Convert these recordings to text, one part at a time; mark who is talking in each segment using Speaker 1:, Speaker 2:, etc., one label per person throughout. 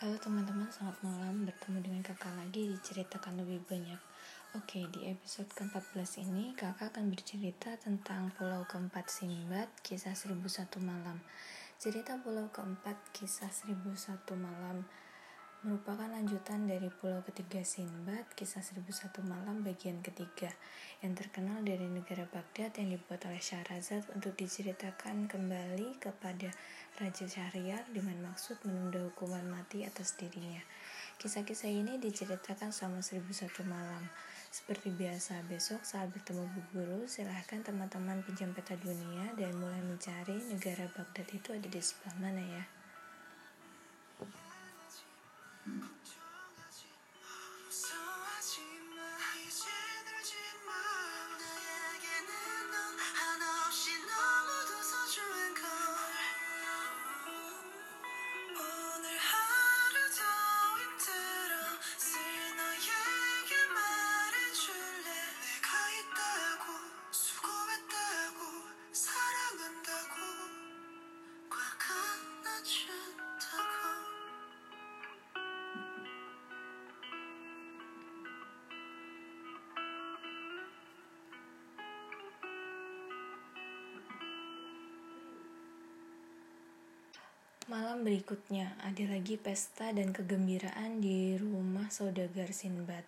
Speaker 1: Halo teman-teman, selamat malam. Bertemu dengan kakak lagi diceritakan lebih banyak. Oke, di episode ke-14 ini kakak akan bercerita tentang Pulau Keempat Sinbad, kisah 1001 malam. Cerita Pulau Keempat, kisah 1001 malam merupakan lanjutan dari Pulau Ketiga Sinbad, kisah 1001 malam bagian ketiga yang terkenal dari negara Baghdad yang dibuat oleh Syahrazad untuk diceritakan kembali kepada Raja Syahriar dengan maksud menunda hukuman mati atas dirinya. Kisah-kisah ini diceritakan selama 1001 malam. Seperti biasa, besok saat bertemu Bu Guru, silahkan teman-teman pinjam peta dunia dan mulai mencari negara Baghdad itu ada di sebelah mana ya. Berikutnya, ada lagi pesta dan kegembiraan di rumah saudagar Sinbad.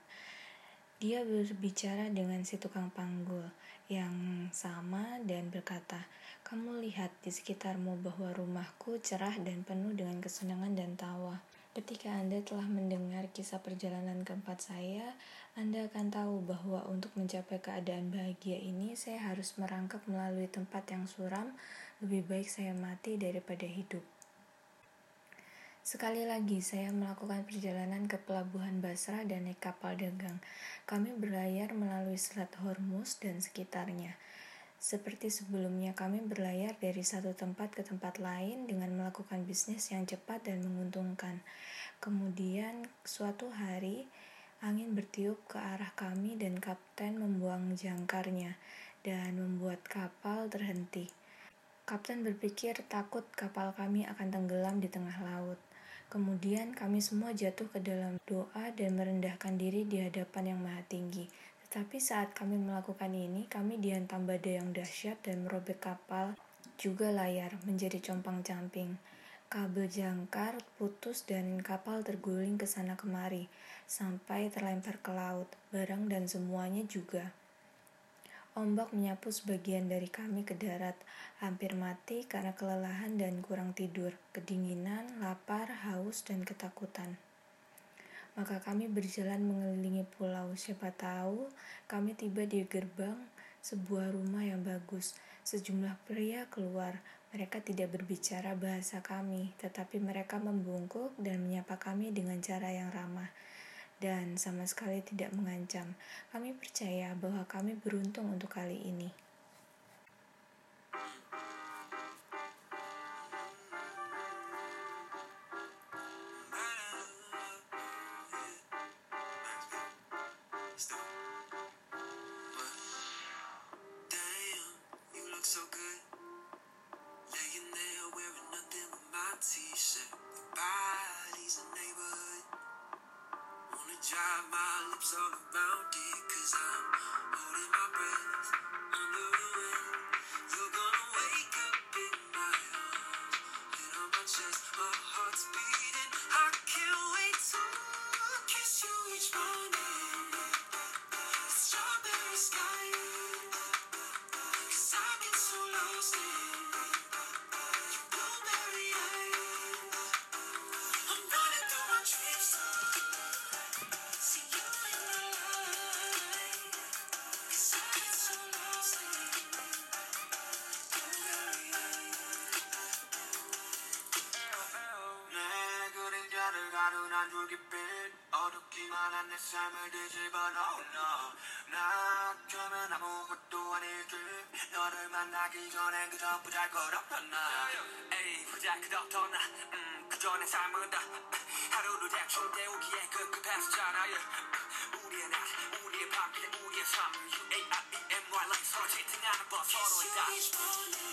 Speaker 1: Dia berbicara dengan si tukang panggul yang sama dan berkata, Kamu lihat di sekitarmu bahwa rumahku cerah dan penuh dengan kesenangan dan tawa. Ketika Anda telah mendengar kisah perjalanan keempat saya, Anda akan tahu bahwa untuk mencapai keadaan bahagia ini, saya harus merangkak melalui tempat yang suram. Lebih baik saya mati daripada hidup. Sekali lagi, saya melakukan perjalanan ke pelabuhan Basra dan naik kapal dagang. Kami berlayar melalui Selat Hormuz dan sekitarnya. Seperti sebelumnya, kami berlayar dari satu tempat ke tempat lain dengan melakukan bisnis yang cepat dan menguntungkan. Kemudian, suatu hari, angin bertiup ke arah kami dan kapten membuang jangkarnya dan membuat kapal terhenti. Kapten berpikir takut kapal kami akan tenggelam di tengah laut. Kemudian kami semua jatuh ke dalam doa dan merendahkan diri di hadapan yang maha tinggi. Tetapi saat kami melakukan ini, kami dihantam badai yang dahsyat dan merobek kapal juga layar menjadi compang-camping. Kabel jangkar putus dan kapal terguling ke sana kemari sampai terlempar ke laut. Barang dan semuanya juga. Ombak menyapu sebagian dari kami ke darat, hampir mati karena kelelahan dan kurang tidur, kedinginan, lapar, haus, dan ketakutan. Maka kami berjalan mengelilingi pulau. Siapa tahu kami tiba di gerbang sebuah rumah yang bagus. Sejumlah pria keluar. Mereka tidak berbicara bahasa kami, tetapi mereka membungkuk dan menyapa kami dengan cara yang ramah dan sama sekali tidak mengancam. Kami percaya bahwa kami beruntung untuk kali ini.
Speaker 2: Drive my lips all around it, cause I'm holding my breath under the wind. You're gonna 줄기빛 어둡기만 한 내 삶을 뒤집어 no no 나 그러면 아무것도 아닐 듯 너를 만나기 전엔 그저 부잘것없던 나. 에이 부잘것없던 나. 음, 그저 내 삶은 다 하루를 대충 때우기에 급급했었잖아 yeah. 우리의 낮 우리의 밤 우리의 삶 U-A-I-E-M-Y like 서로 채팅하는 법 서로의 다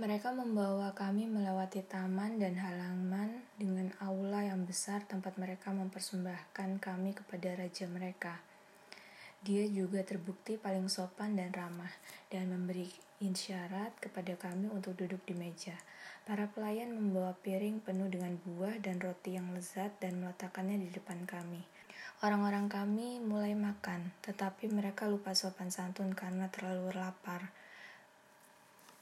Speaker 1: Mereka membawa kami melewati taman dan halaman dengan aula yang besar tempat mereka mempersembahkan kami kepada raja mereka. Dia juga terbukti paling sopan dan ramah dan memberi isyarat kepada kami untuk duduk di meja. Para pelayan membawa piring penuh dengan buah dan roti yang lezat dan meletakkannya di depan kami. Orang-orang kami mulai makan, tetapi mereka lupa sopan santun karena terlalu lapar.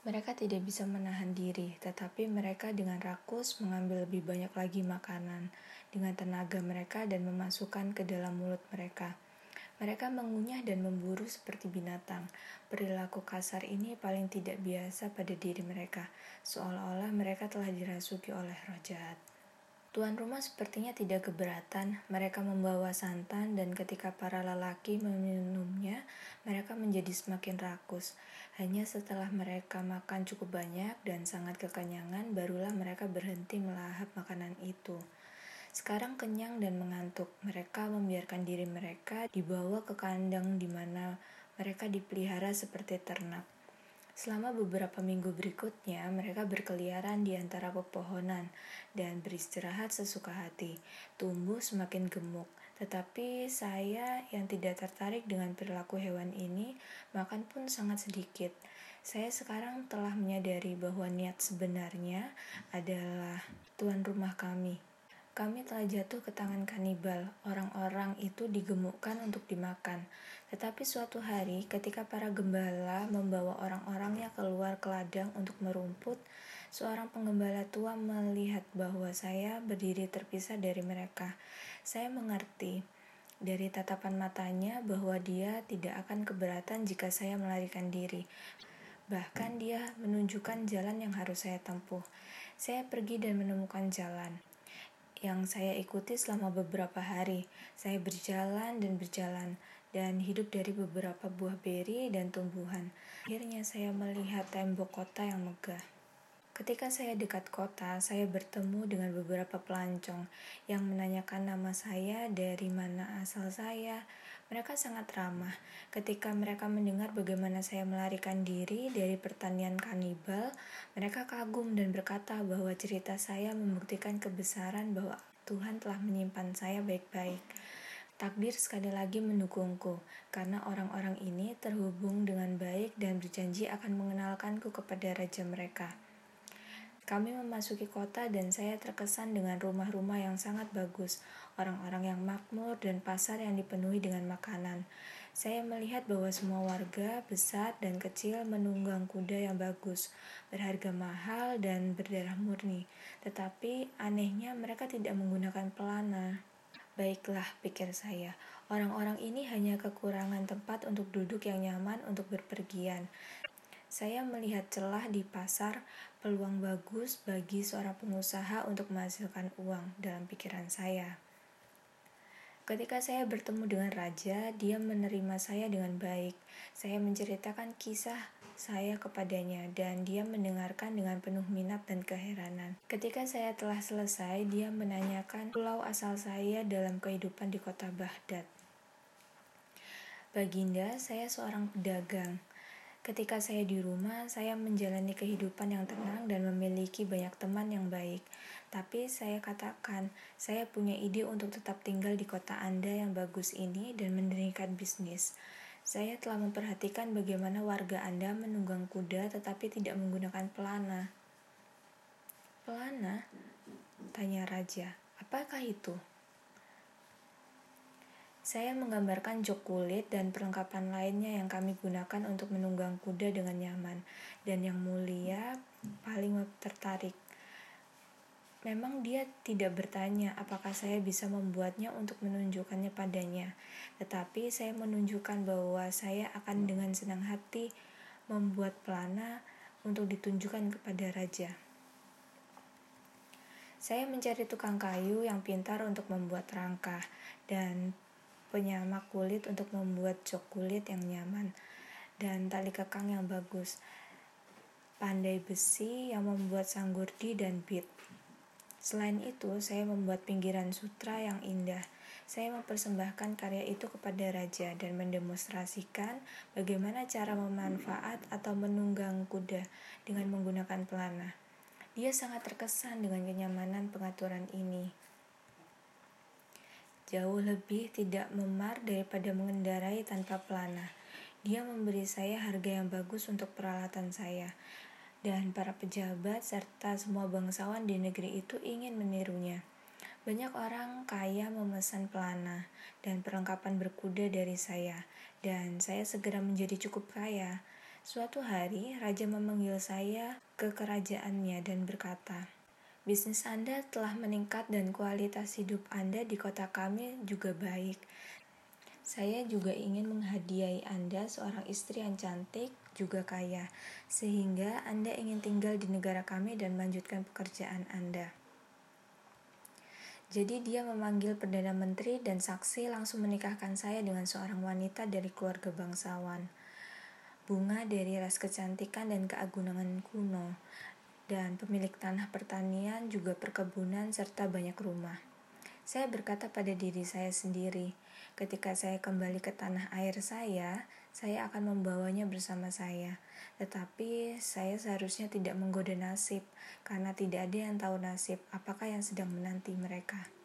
Speaker 1: Mereka tidak bisa menahan diri, tetapi mereka dengan rakus mengambil lebih banyak lagi makanan dengan tenaga mereka dan memasukkan ke dalam mulut mereka. Mereka mengunyah dan memburu seperti binatang. Perilaku kasar ini paling tidak biasa pada diri mereka, seolah-olah mereka telah dirasuki oleh roh jahat. Tuan rumah sepertinya tidak keberatan. Mereka membawa santan, dan ketika para lelaki meminumnya, mereka menjadi semakin rakus. Hanya setelah mereka makan cukup banyak dan sangat kekenyangan, barulah mereka berhenti melahap makanan itu. Sekarang kenyang dan mengantuk, mereka membiarkan diri mereka dibawa ke kandang di mana mereka dipelihara seperti ternak. Selama beberapa minggu berikutnya, mereka berkeliaran di antara pepohonan dan beristirahat sesuka hati, tumbuh semakin gemuk. Tetapi saya yang tidak tertarik dengan perilaku hewan ini, makan pun sangat sedikit. Saya sekarang telah menyadari bahwa niat sebenarnya adalah tuan rumah kami. Kami telah jatuh ke tangan kanibal. Orang-orang itu digemukkan untuk dimakan. Tetapi suatu hari, ketika para gembala membawa orang-orangnya keluar ke ladang untuk merumput, seorang penggembala tua melihat bahwa saya berdiri terpisah dari mereka. Saya mengerti dari tatapan matanya bahwa dia tidak akan keberatan jika saya melarikan diri. Bahkan dia menunjukkan jalan yang harus saya tempuh. Saya pergi dan menemukan jalan yang saya ikuti selama beberapa hari. Saya berjalan dan berjalan dan hidup dari beberapa buah beri dan tumbuhan. Akhirnya saya melihat tembok kota yang megah. Ketika saya dekat kota, saya bertemu dengan beberapa pelancong yang menanyakan nama saya, dari mana asal saya. Mereka sangat ramah. Ketika mereka mendengar bagaimana saya melarikan diri dari pertanian kanibal, mereka kagum dan berkata bahwa cerita saya membuktikan kebesaran bahwa Tuhan telah menyimpan saya baik-baik. Takdir sekali lagi mendukungku, karena orang-orang ini terhubung dengan baik dan berjanji akan mengenalkanku kepada raja mereka. Kami memasuki kota dan saya terkesan dengan rumah-rumah yang sangat bagus, orang-orang yang makmur dan pasar yang dipenuhi dengan makanan. Saya melihat bahwa semua warga, besar dan kecil menunggang kuda yang bagus, berharga mahal dan berdarah murni. Tetapi anehnya mereka tidak menggunakan pelana. Baiklah, pikir saya, orang-orang ini hanya kekurangan tempat untuk duduk yang nyaman untuk berpergian. Saya melihat celah di pasar, peluang bagus bagi seorang pengusaha untuk menghasilkan uang dalam pikiran saya. Ketika saya bertemu dengan raja, dia menerima saya dengan baik. Saya menceritakan kisah saya kepadanya dan dia mendengarkan dengan penuh minat dan keheranan. Ketika saya telah selesai, dia menanyakan pulau asal saya dalam kehidupan di kota Baghdad. Baginda, saya seorang pedagang. Ketika saya di rumah, saya menjalani kehidupan yang tenang dan memiliki banyak teman yang baik. Tapi saya katakan, saya punya ide untuk tetap tinggal di kota Anda yang bagus ini dan mendirikan bisnis. Saya telah memperhatikan bagaimana warga Anda menunggang kuda tetapi tidak menggunakan pelana. Pelana? Tanya Raja. Apakah itu? Saya menggambarkan jok kulit dan perlengkapan lainnya yang kami gunakan untuk menunggang kuda dengan nyaman. Dan yang mulia paling tertarik. Memang dia tidak bertanya apakah saya bisa membuatnya untuk menunjukkannya padanya. Tetapi saya menunjukkan bahwa saya akan dengan senang hati membuat pelana untuk ditunjukkan kepada raja. Saya mencari tukang kayu yang pintar untuk membuat rangka dan penyamak kulit untuk membuat jok kulit yang nyaman, dan tali kekang yang bagus, pandai besi yang membuat sanggurdi dan bit. Selain itu, saya membuat pinggiran sutra yang indah. Saya mempersembahkan karya itu kepada raja dan mendemonstrasikan bagaimana cara memanfaat atau menunggang kuda dengan menggunakan pelana. Dia sangat terkesan dengan kenyamanan pengaturan ini jauh lebih tidak memar daripada mengendarai tanpa pelana. Dia memberi saya harga yang bagus untuk peralatan saya, dan para pejabat serta semua bangsawan di negeri itu ingin menirunya. Banyak orang kaya memesan pelana dan perlengkapan berkuda dari saya, dan saya segera menjadi cukup kaya. Suatu hari, raja memanggil saya ke kerajaannya dan berkata, Bisnis Anda telah meningkat dan kualitas hidup Anda di kota kami juga baik. Saya juga ingin menghadiahi Anda seorang istri yang cantik, juga kaya, sehingga Anda ingin tinggal di negara kami dan melanjutkan pekerjaan Anda. Jadi dia memanggil Perdana Menteri dan saksi langsung menikahkan saya dengan seorang wanita dari keluarga bangsawan. Bunga dari ras kecantikan dan keagungan kuno dan pemilik tanah pertanian, juga perkebunan, serta banyak rumah. Saya berkata pada diri saya sendiri, ketika saya kembali ke tanah air saya, saya akan membawanya bersama saya. Tetapi saya seharusnya tidak menggoda nasib, karena tidak ada yang tahu nasib apakah yang sedang menanti mereka.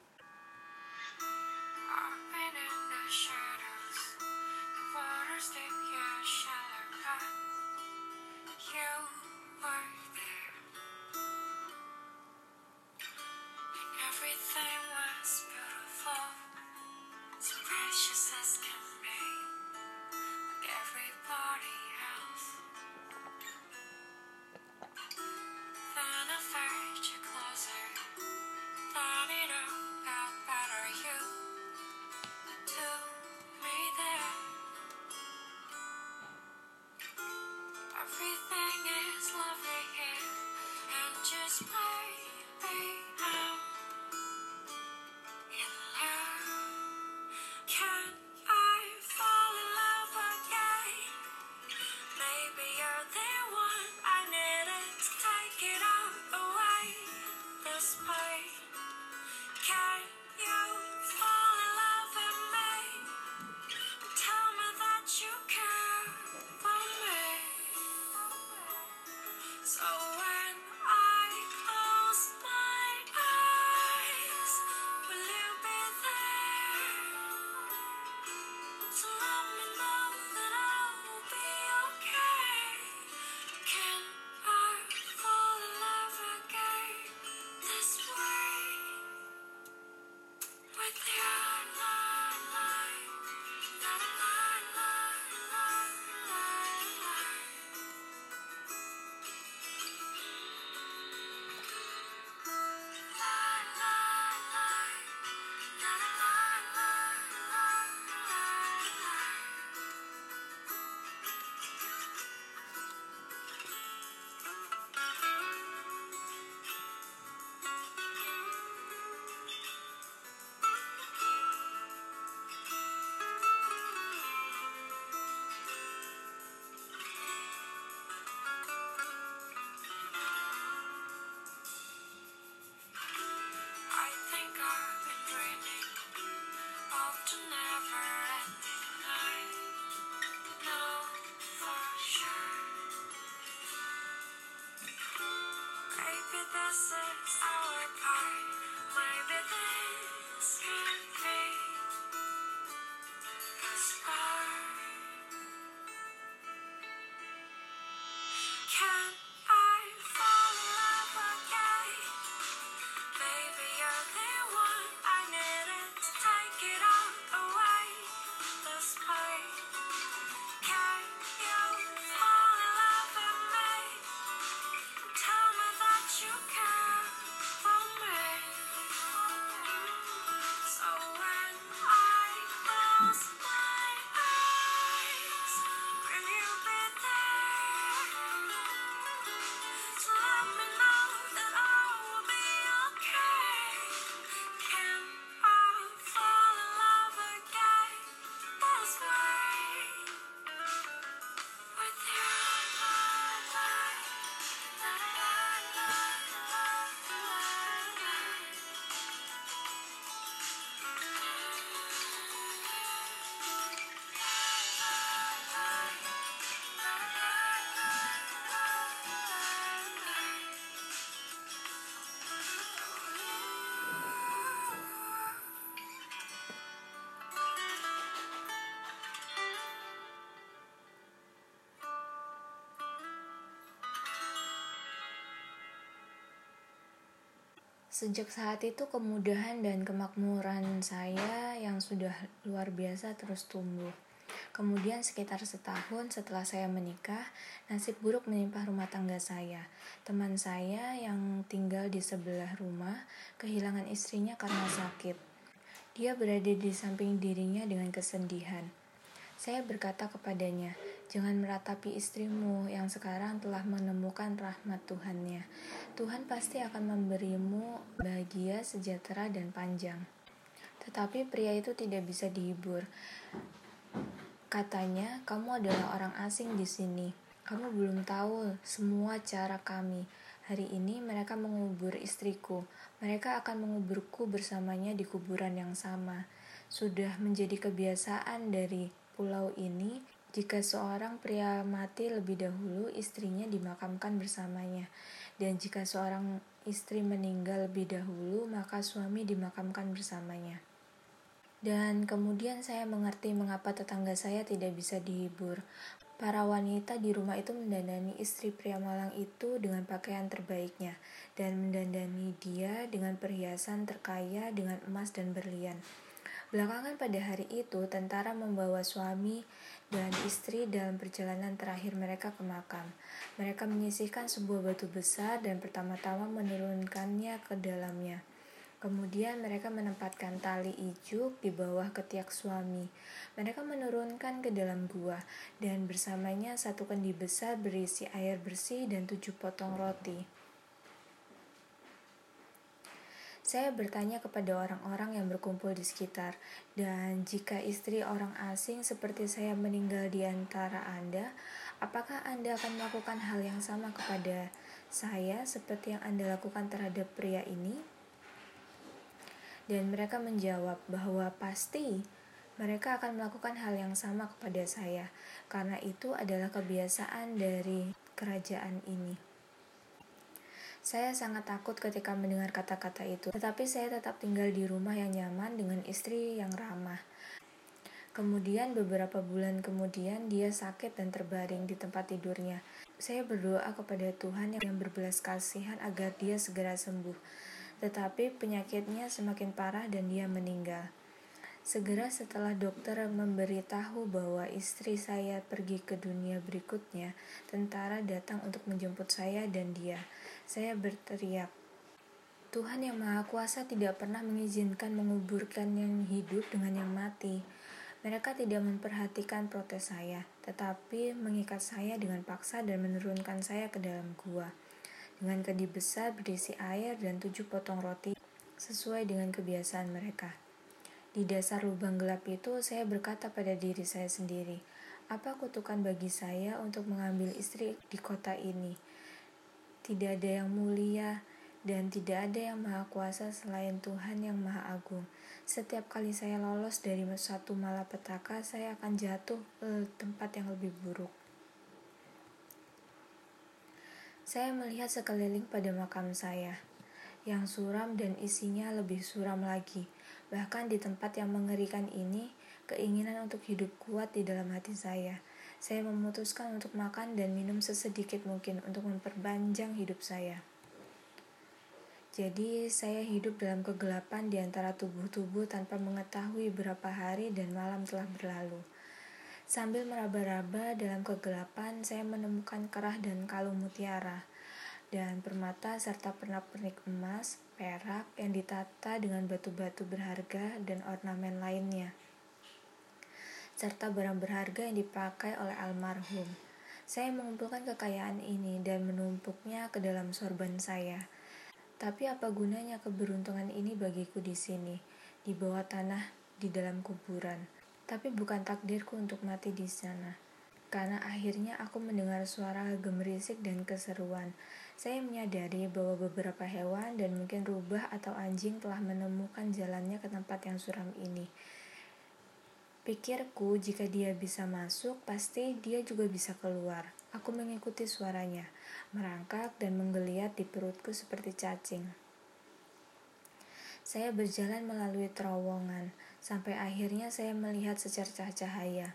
Speaker 3: time.
Speaker 1: Sejak saat itu kemudahan dan kemakmuran saya yang sudah luar biasa terus tumbuh. Kemudian sekitar setahun setelah saya menikah, nasib buruk menimpa rumah tangga saya. Teman saya yang tinggal di sebelah rumah kehilangan istrinya karena sakit. Dia berada di samping dirinya dengan kesedihan. Saya berkata kepadanya, Jangan meratapi istrimu yang sekarang telah menemukan rahmat Tuhannya. Tuhan pasti akan memberimu bahagia, sejahtera, dan panjang. Tetapi pria itu tidak bisa dihibur. Katanya, kamu adalah orang asing di sini. Kamu belum tahu semua cara kami. Hari ini mereka mengubur istriku. Mereka akan menguburku bersamanya di kuburan yang sama. Sudah menjadi kebiasaan dari pulau ini jika seorang pria mati lebih dahulu, istrinya dimakamkan bersamanya. Dan jika seorang istri meninggal lebih dahulu, maka suami dimakamkan bersamanya. Dan kemudian saya mengerti mengapa tetangga saya tidak bisa dihibur. Para wanita di rumah itu mendandani istri pria malang itu dengan pakaian terbaiknya dan mendandani dia dengan perhiasan terkaya dengan emas dan berlian. Belakangan pada hari itu, tentara membawa suami dan istri dalam perjalanan terakhir mereka ke makam. Mereka menyisihkan sebuah batu besar dan pertama-tama menurunkannya ke dalamnya. Kemudian mereka menempatkan tali ijuk di bawah ketiak suami. Mereka menurunkan ke dalam gua dan bersamanya satu kendi besar berisi air bersih dan tujuh potong roti. Saya bertanya kepada orang-orang yang berkumpul di sekitar, dan jika istri orang asing seperti saya meninggal di antara Anda, apakah Anda akan melakukan hal yang sama kepada saya seperti yang Anda lakukan terhadap pria ini? Dan mereka menjawab bahwa pasti mereka akan melakukan hal yang sama kepada saya, karena itu adalah kebiasaan dari kerajaan ini. Saya sangat takut ketika mendengar kata-kata itu, tetapi saya tetap tinggal di rumah yang nyaman dengan istri yang ramah. Kemudian beberapa bulan kemudian dia sakit dan terbaring di tempat tidurnya. Saya berdoa kepada Tuhan yang berbelas kasihan agar dia segera sembuh. Tetapi penyakitnya semakin parah dan dia meninggal. Segera setelah dokter memberitahu bahwa istri saya pergi ke dunia berikutnya, tentara datang untuk menjemput saya dan dia. Saya berteriak, Tuhan yang Maha Kuasa tidak pernah mengizinkan menguburkan yang hidup dengan yang mati. Mereka tidak memperhatikan protes saya, tetapi mengikat saya dengan paksa dan menurunkan saya ke dalam gua. Dengan kedi besar berisi air dan tujuh potong roti, sesuai dengan kebiasaan mereka. Di dasar lubang gelap itu, saya berkata pada diri saya sendiri, apa kutukan bagi saya untuk mengambil istri di kota ini? Tidak ada yang mulia dan tidak ada yang maha kuasa selain Tuhan yang maha agung. Setiap kali saya lolos dari satu malapetaka, saya akan jatuh ke tempat yang lebih buruk. Saya melihat sekeliling pada makam saya, yang suram dan isinya lebih suram lagi. Bahkan di tempat yang mengerikan ini, keinginan untuk hidup kuat di dalam hati saya. Saya memutuskan untuk makan dan minum sesedikit mungkin untuk memperpanjang hidup saya. Jadi, saya hidup dalam kegelapan di antara tubuh-tubuh tanpa mengetahui berapa hari dan malam telah berlalu. Sambil meraba-raba dalam kegelapan, saya menemukan kerah dan kalung mutiara, dan permata serta pernak-pernik emas, perak yang ditata dengan batu-batu berharga dan ornamen lainnya, serta barang berharga yang dipakai oleh almarhum. Saya mengumpulkan kekayaan ini dan menumpuknya ke dalam sorban saya tapi apa gunanya keberuntungan ini bagiku di sini, di bawah tanah, di dalam kuburan? Tapi bukan takdirku untuk mati di sana. Karena akhirnya aku mendengar suara gemerisik dan keseruan. Saya menyadari bahwa beberapa hewan dan mungkin rubah atau anjing telah menemukan jalannya ke tempat yang suram ini. Pikirku, jika dia bisa masuk, pasti dia juga bisa keluar. Aku mengikuti suaranya merangkak dan menggeliat di perutku seperti cacing. Saya berjalan melalui terowongan, sampai akhirnya saya melihat secercah cahaya.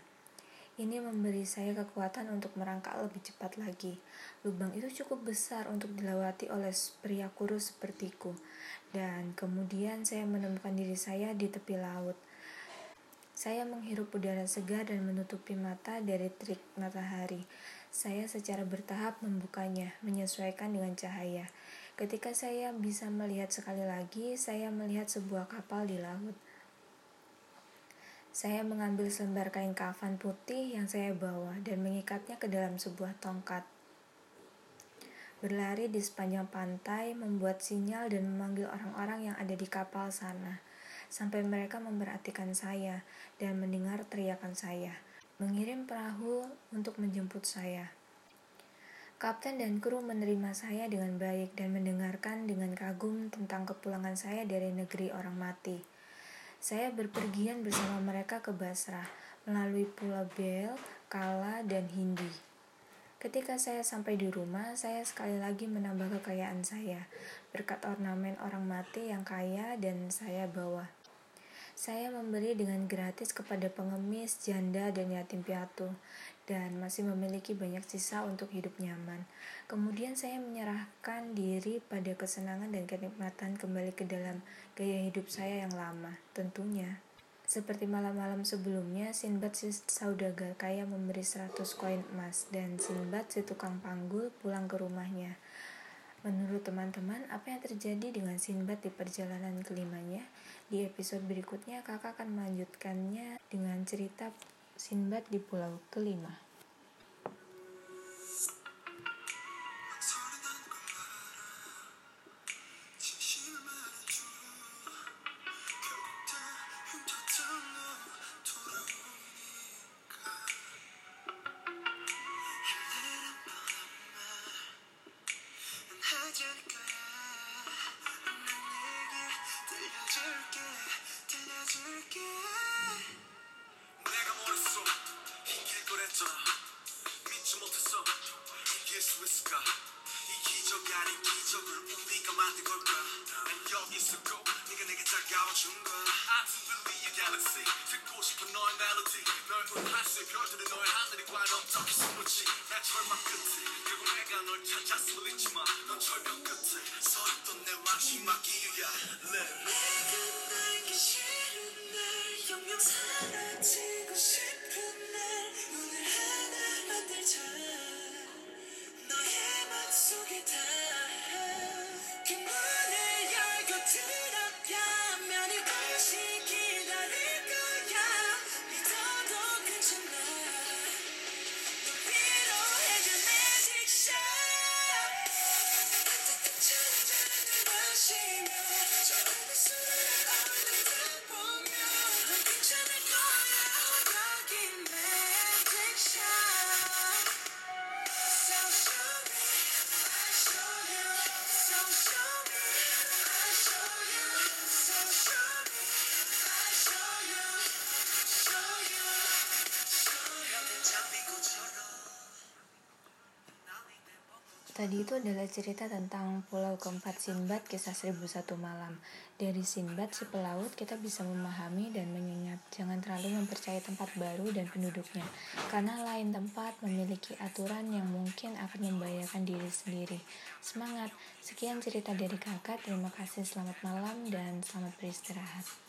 Speaker 1: Ini memberi saya kekuatan untuk merangkak lebih cepat lagi. Lubang itu cukup besar untuk dilewati oleh pria kurus sepertiku. Dan kemudian saya menemukan diri saya di tepi laut. Saya menghirup udara segar dan menutupi mata dari terik matahari. Saya secara bertahap membukanya, menyesuaikan dengan cahaya. Ketika saya bisa melihat sekali lagi, saya melihat sebuah kapal di laut. Saya mengambil selembar kain kafan putih yang saya bawa dan mengikatnya ke dalam sebuah tongkat. Berlari di sepanjang pantai, membuat sinyal dan memanggil orang-orang yang ada di kapal sana, sampai mereka memperhatikan saya dan mendengar teriakan saya mengirim perahu untuk menjemput saya. Kapten dan kru menerima saya dengan baik dan mendengarkan dengan kagum tentang kepulangan saya dari negeri orang mati. Saya berpergian bersama mereka ke Basrah melalui Pulau Bel, Kala, dan Hindi. Ketika saya sampai di rumah, saya sekali lagi menambah kekayaan saya berkat ornamen orang mati yang kaya dan saya bawa. Saya memberi dengan gratis kepada pengemis, janda, dan yatim piatu, dan masih memiliki banyak sisa untuk hidup nyaman. Kemudian saya menyerahkan diri pada kesenangan dan kenikmatan kembali ke dalam gaya hidup saya yang lama, tentunya. Seperti malam-malam sebelumnya, Sinbad si saudagar kaya memberi 100 koin emas, dan Sinbad si tukang panggul pulang ke rumahnya. Menurut teman-teman, apa yang terjadi dengan Sinbad di perjalanan kelimanya? Di episode berikutnya, kakak akan melanjutkannya dengan cerita Sinbad di pulau kelima.
Speaker 2: Tadi itu adalah cerita tentang Pulau Keempat Sinbad kisah 1001 malam. Dari Sinbad si pelaut kita bisa memahami dan mengingat jangan terlalu mempercayai tempat baru dan penduduknya karena lain tempat memiliki aturan yang mungkin akan membahayakan diri sendiri. Semangat. Sekian cerita dari Kakak. Terima kasih. Selamat malam dan selamat beristirahat.